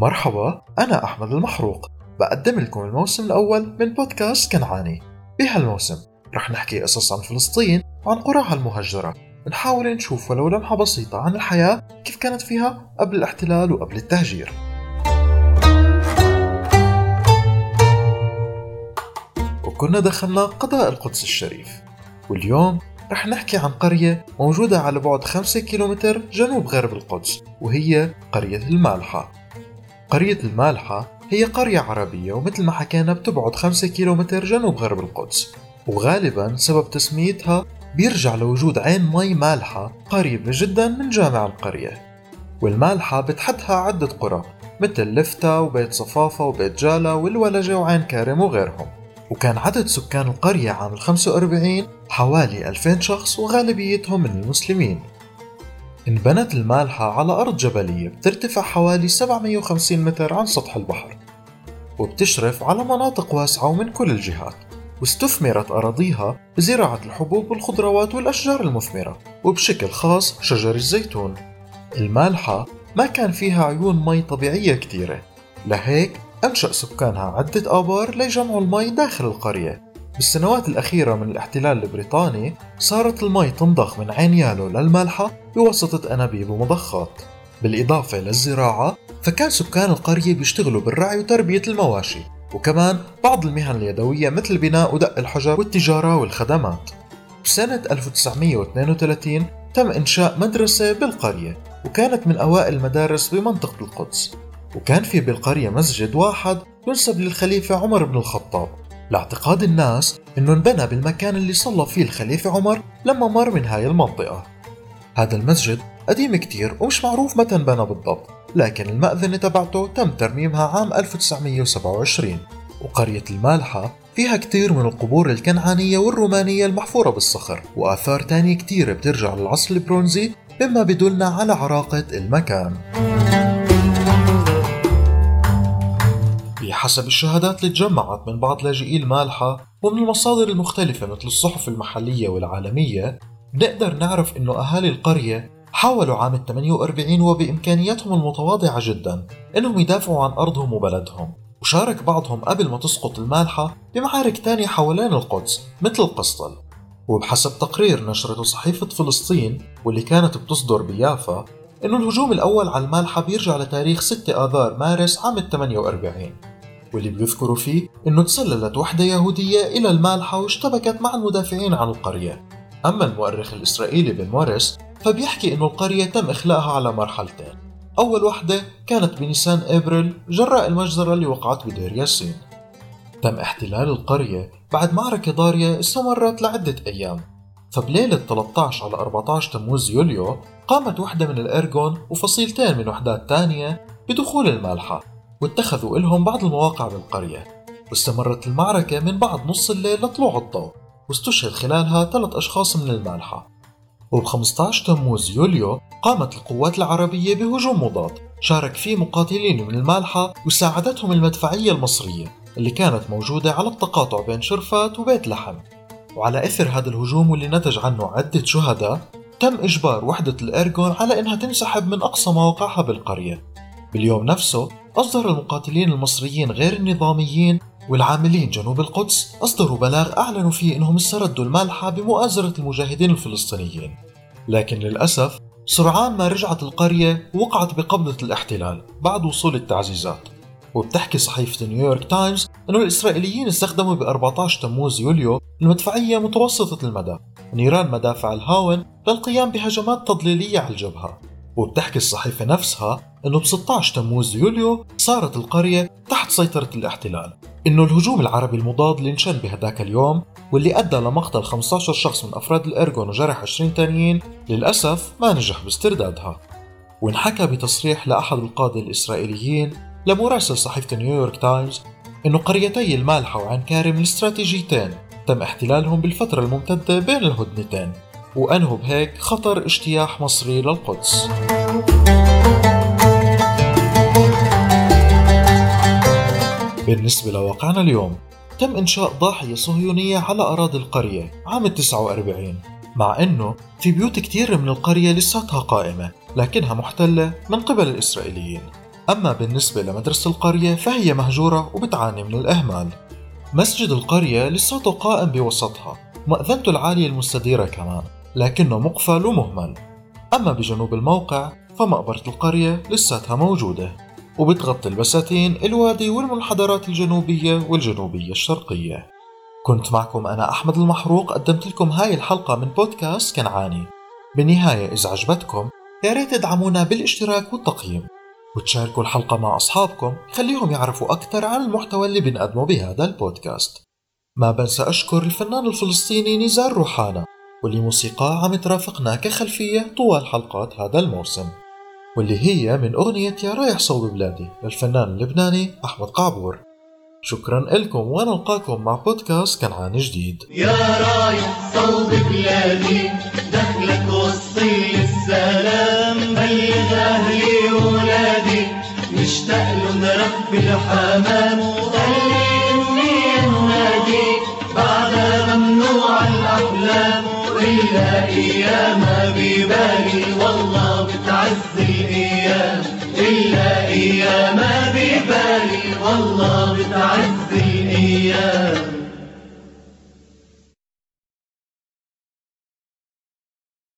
مرحبا أنا أحمد المحروق. بقدم لكم الموسم الأول من بودكاست كنعاني. بهالموسم رح نحكي قصص عن فلسطين وعن قراها المهجرة. نحاول نشوف ولو لمحة بسيطة عن الحياة كيف كانت فيها قبل الاحتلال وقبل التهجير. وكنا دخلنا قضاء القدس الشريف. واليوم رح نحكي عن قرية موجودة على بعد 5 كيلومتر جنوب غرب القدس وهي قرية المالحة. قرية المالحة هي قرية عربية ومثل ما حكينا بتبعد 5 كيلومتر جنوب غرب القدس. وغالبا سبب تسميتها بيرجع لوجود عين مي مالحة قريبة جدا من جامع القرية. والمالحة بتحدها عدة قرى مثل لفتة وبيت صفافة وبيت جالة والولجة وعين كارم وغيرهم. وكان عدد سكان القرية عام 45 حوالي 2000 شخص وغالبيتهم من المسلمين. انبنت المالحة على أرض جبلية بترتفع حوالي 750 متر عن سطح البحر وبتشرف على مناطق واسعة ومن كل الجهات واستثمرت أراضيها بزراعة الحبوب والخضروات والأشجار المثمرة وبشكل خاص شجر الزيتون. المالحة ما كان فيها عيون مي طبيعية كتيرة لهيك أنشأ سكانها عدة آبار ليجمعوا المي داخل القرية. بالسنوات الأخيرة من الاحتلال البريطاني صارت المي تنضخ من عين يالو للمالحة بواسطة أنابيب ومضخات. بالإضافة للزراعة فكان سكان القرية بيشتغلوا بالرعي وتربية المواشي وكمان بعض المهن اليدوية مثل بناء ودق الحجر والتجارة والخدمات. بسنة 1932 تم إنشاء مدرسة بالقرية وكانت من أوائل المدارس بمنطقة القدس. وكان في بالقرية مسجد واحد ينسب للخليفة عمر بن الخطاب. لاعتقاد الناس إنه انبنى بالمكان اللي صلى فيه الخليفة عمر لما مر من هاي المنطقة. هذا المسجد قديم كتير ومش معروف متى انبنى بالضبط لكن المأذنة تبعته تم ترميمها عام 1927 وقرية المالحة فيها كتير من القبور الكنعانية والرومانية المحفورة بالصخر وآثار تانية كتير بترجع للعصر البرونزي مما بدلنا على عراقة المكان. بحسب الشهادات اللي تجمعت من بعض لاجئي المالحة ومن المصادر المختلفة مثل الصحف المحلية والعالمية بنقدر نعرف إنه أهالي القرية حاولوا عام 48 وبامكانياتهم المتواضعة جدا إنهم يدافعوا عن أرضهم وبلدهم. وشارك بعضهم قبل ما تسقط المالحة بمعارك تانية حوالين القدس مثل القسطل. وبحسب تقرير نشرته صحيفة فلسطين واللي كانت بتصدر بيافا إنه الهجوم الأول على المالحة بيرجع لتاريخ 6 آذار مارس عام 48 واللي بيذكروا فيه انه تسللت وحدة يهودية إلى المالحة واشتبكت مع المدافعين عن القرية. أما المؤرخ الإسرائيلي بن موريس فبيحكي إنه القرية تم إخلاءها على مرحلتين. أول وحدة كانت بنيسان إبريل جراء المجزرة اللي وقعت بدير ياسين. تم احتلال القرية بعد معركة ضارية استمرت لعدة أيام. فبليلة 13 على 14 تموز يوليو قامت وحدة من الأرجون وفصيلتين من وحدات تانية بدخول المالحة واتخذوا إلهم بعض المواقع بالقرية واستمرت المعركة من بعد نص الليل لطلوع الضوء واستشهد خلالها ثلاث أشخاص من المالحة. وب 15 تموز يوليو قامت القوات العربية بهجوم مضاد شارك فيه مقاتلين من المالحة وساعدتهم المدفعية المصرية اللي كانت موجودة على التقاطع بين شرفات وبيت لحم. وعلى إثر هذا الهجوم واللي نتج عنه عدة شهداء تم إجبار وحدة الأرجون على إنها تنسحب من أقصى مواقعها بالقرية. باليوم نفسه أصدر المقاتلين المصريين غير النظاميين والعاملين جنوب القدس. أصدروا بلاغ أعلنوا فيه أنهم استردوا المالحة بمؤازرة المجاهدين الفلسطينيين. لكن للأسف سرعان ما رجعت القرية وقعت بقبضة الاحتلال بعد وصول التعزيزات. وبتحكي صحيفة نيويورك تايمز أنه الإسرائيليين استخدموا ب 14 تموز يوليو المدفعية متوسطة المدى نيران مدافع الهاون للقيام بهجمات تضليلية على الجبهة. وبتحكي الصحيفة نفسها أنه ب 16 تموز يوليو صارت القرية تحت سيطرة الاحتلال. إنه الهجوم العربي المضاد اللي انشن بهداك اليوم واللي أدى لمقتل 15 شخص من أفراد الأرجون وجرح 20 تانيين للأسف ما نجح باستردادها. وانحكى بتصريح لأحد القادة الإسرائيليين لمراسل صحيفة نيويورك تايمز إنه قريتي المالحة وعين كارم الاستراتيجيتين تم احتلالهم بالفترة الممتدة بين الهدنتين. وأنهوا بهيك خطر اجتياح مصري للقدس. بالنسبة لواقعنا اليوم تم إنشاء ضاحية صهيونية على أراضي القرية عام 49 مع أنه في بيوت كتير من القرية لساتها قائمة لكنها محتلة من قبل الإسرائيليين. أما بالنسبة لمدرسة القرية فهي مهجورة وبتعاني من الإهمال. مسجد القرية لساته قائم بوسطها مأذنته العالية المستديرة كمان. لكنه مقفل ومهمل. أما بجنوب الموقع فمقبرة القرية لساتها موجودة وبتغطي البساتين الوادي والمنحدرات الجنوبية والجنوبية الشرقية. كنت معكم أنا أحمد المحروق قدمت لكم هاي الحلقة من بودكاست كنعاني. بالنهاية إذا عجبتكم يا ريت تدعمونا بالاشتراك والتقييم. وتشاركوا الحلقة مع أصحابكم خليهم يعرفوا أكثر عن المحتوى اللي بنقدمه بهذا البودكاست. ما بنسى أشكر الفنان الفلسطيني نزار روحانا. واللي عم ترافقنا كخلفية طوال حلقات هذا الموسم واللي هي من أغنية يا رايح صوب بلادي للفنان اللبناني أحمد قعبور. شكرا لكم ونلقاكم مع بودكاست كنعان جديد. يا رايح صوب بلادي دخلك وصي السلام بلغ أهلي وولادي. مشتاق لهم رب الحمام وقلبي إني أنادي إلا أيام ببالي والله بتعز الأيام إلا أيام ببالي والله بتعز الأيام